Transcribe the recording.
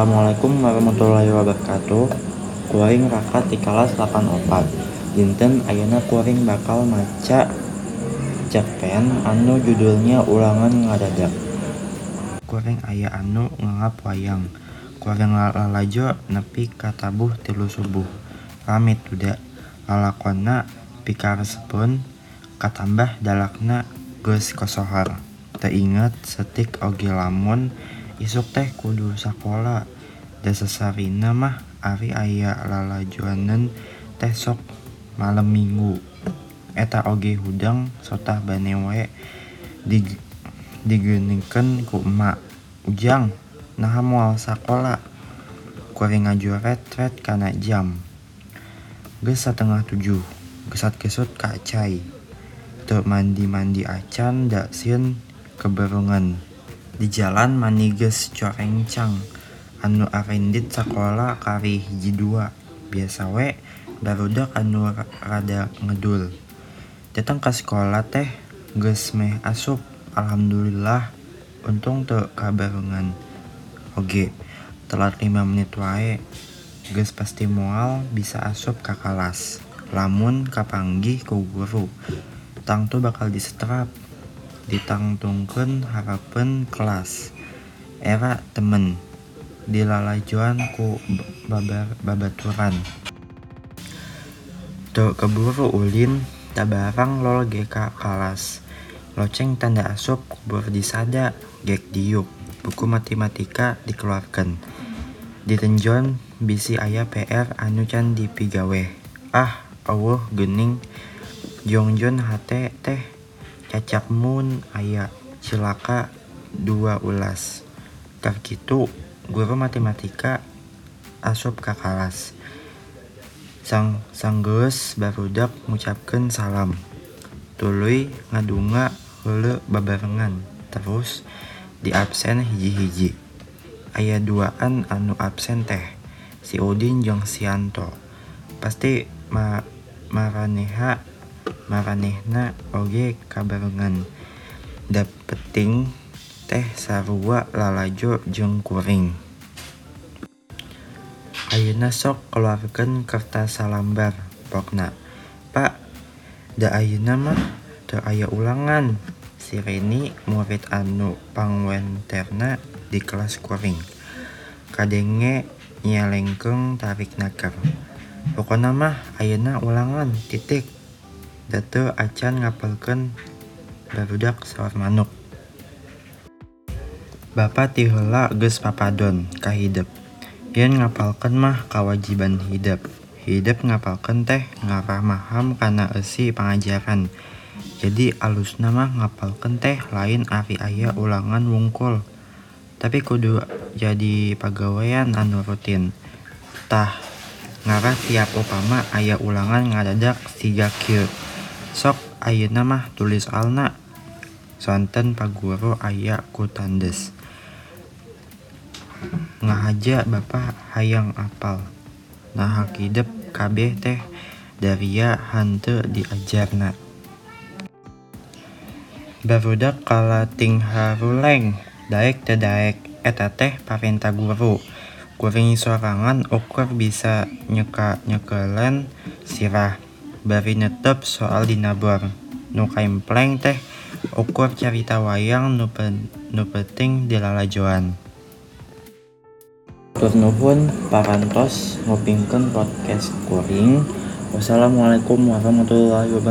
Assalamualaikum warahmatullahi wabarakatuh. Kuring rakat di kelas 84 Dinten Ayeuna kuring bakal maca cerpen anu judulnya ulangan ngadadak. Kuring aya anu nganggap wayang. Kuring lalajo nepi katabuh tilu subuh. Rame tuda. Lalakonna pikaresepun katambah dalakna geus kosohor Teu inget setik oge lamun isuk teh kudu sakola. Da sasarina mah ari aya lalajoaneun teh sok malem minggu. Eta oge hudang sotah bane wae digeuningkeun ku emak ujang. Naha moal sakola. Kuring ngajoret-ret kana jam geus satengah tujuh gesat gesut ka cai. Teu mandi-mandi acan da sieun kebeungeun di jalan mani geus corencang anu arendit sakola kari hiji dua. Biasa we barudak anu rada ngedul. Datang ka sekolah teh geus meh asup. Alhamdulillah untung teu kabarengan. Oge telat 5 menit wae geus pasti moal bisa asup ka kelas lamun kapanggih ku guru tangtu bakal disetrap ditangtungkeun harepan kelas. Era temen. Dilalajoan ku babaturan. Teu keburu ulin tabarang lol ge ka kelas loceng tanda asup kubur disada gek diuk buku matematika dikeluarkeun ditenjon bisi aya PR anu can dipigawe. Ah eueuh geuning. Jongjon hate teh cacak mun aya cilaka dua ulas. Tah kitu guru matematika asup ka kelas sanggeus barudak ngucapkeun salam. Tuluy ngadunga heula babarengan. Terus diabsen hiji-hiji. Aya duaan anu absen teh si Udin jeung si Yanto pasti maranehna oge kabarengan. Da penting teh sarua lalajo jeung kuring. Ayeuna sok keluarkeun kertas salambar pokna. Pak da ayeuna mah? Teu aya ulangan. Si Reni murid anu pangwenterna di kelas kuring. Kadenge nyelengkeung tarik nakar pokona mah ayeuna ulangan titik da teu acan ngapalkeun barudak saur manuk. Bapa ti heula geus papadon ka hidep. Yen ngapalkeun mah kawajiban hidep. Hidep ngapalkeun teh ngaramaham kana eusi pangajaran. Jadi alusna mah ngapalkeun teh lain ari aya ulangan wungkul. Tapi kudu jadi pagawean anu rutin. Tah ngarah tiap upama aya ulangan ngadadak siga kieu sok ayeuna mah tulis soalna sonten paguru aya ku tandes. Ngahaja Bapa hayang apal. Nah hakidep kabeh teh daria henteu diajarna. Barudak kalating haruleng daek teu daek eta teh parentah guru. Kuring sorangan ukur bisa nyeka-nyekelen sirah bari netep soal dina bor nu kaimpleng teh ukur carita wayang nu penting dilalajoan Hatur nuhun parantos ngupingkeun podcast kuring. Wassalamualaikum warahmatullahi wabarakatuh